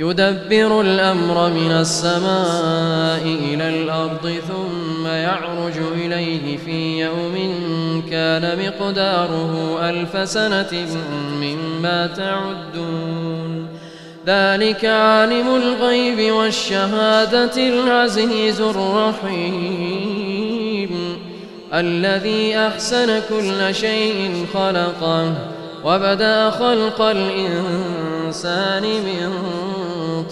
يدبر الأمر من السماء إلى الأرض ثم يعرج إليه في يوم كان مقداره ألف سنة مما تعدون. ذلك عالم الغيب والشهادة العزيز الرحيم. الذي أحسن كل شيء خلقه وبدأ خلق الإنسان من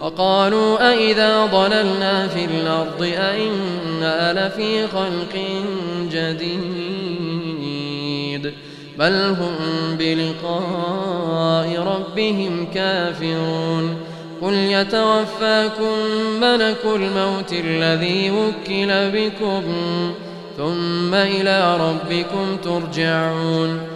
وقالوا أئذا ضللنا في الأرض أئنا لفي خلق جديد بل هم بلقاء ربهم كافرون قل يتوفاكم ملك الموت الذي وكل بكم ثم إلى ربكم ترجعون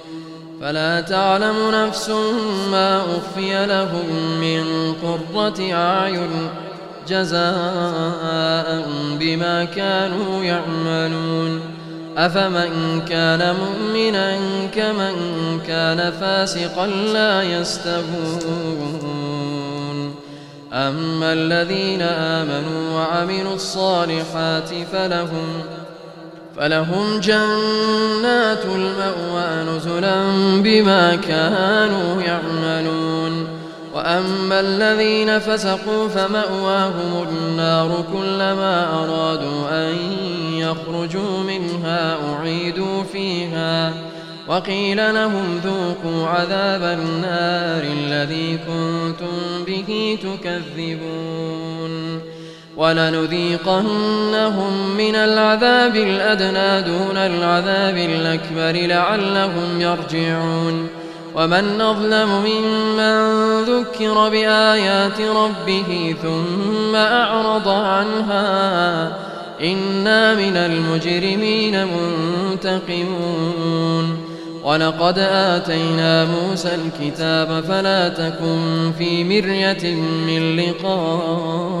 فلا تعلم نفس ما أخفي لهم من قرة أعين جزاء بما كانوا يعملون. أفمن كان مؤمنا كمن كان فاسقا لا يستبون. أما الذين آمنوا وعملوا الصالحات فلهم فلهم جنات المأوى نزلا بما كانوا يعملون. وأما الذين فسقوا فمأواهم النار كلما أرادوا أن يخرجوا منها أعيدوا فيها. وقيل لهم ذوقوا عذاب النار الذي كنتم به تكذبون. ولنذيقنهم من العذاب الأدنى دون العذاب الأكبر لعلهم يرجعون. ومن أظلم ممن ذكر بآيات ربه ثم أعرض عنها إنا من المجرمين منتقمون. ولقد آتينا موسى الكتاب فلا تكن في مرية من لقائه.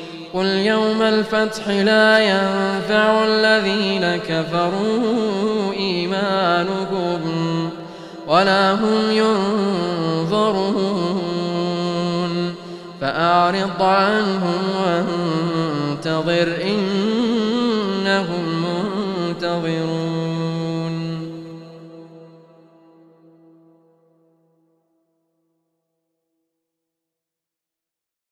قل يوم الفتح لا ينفع الذين كفروا إيمانهم ولا هم ينظرون فأعرض عنهم وانتظر إنهم منتظرون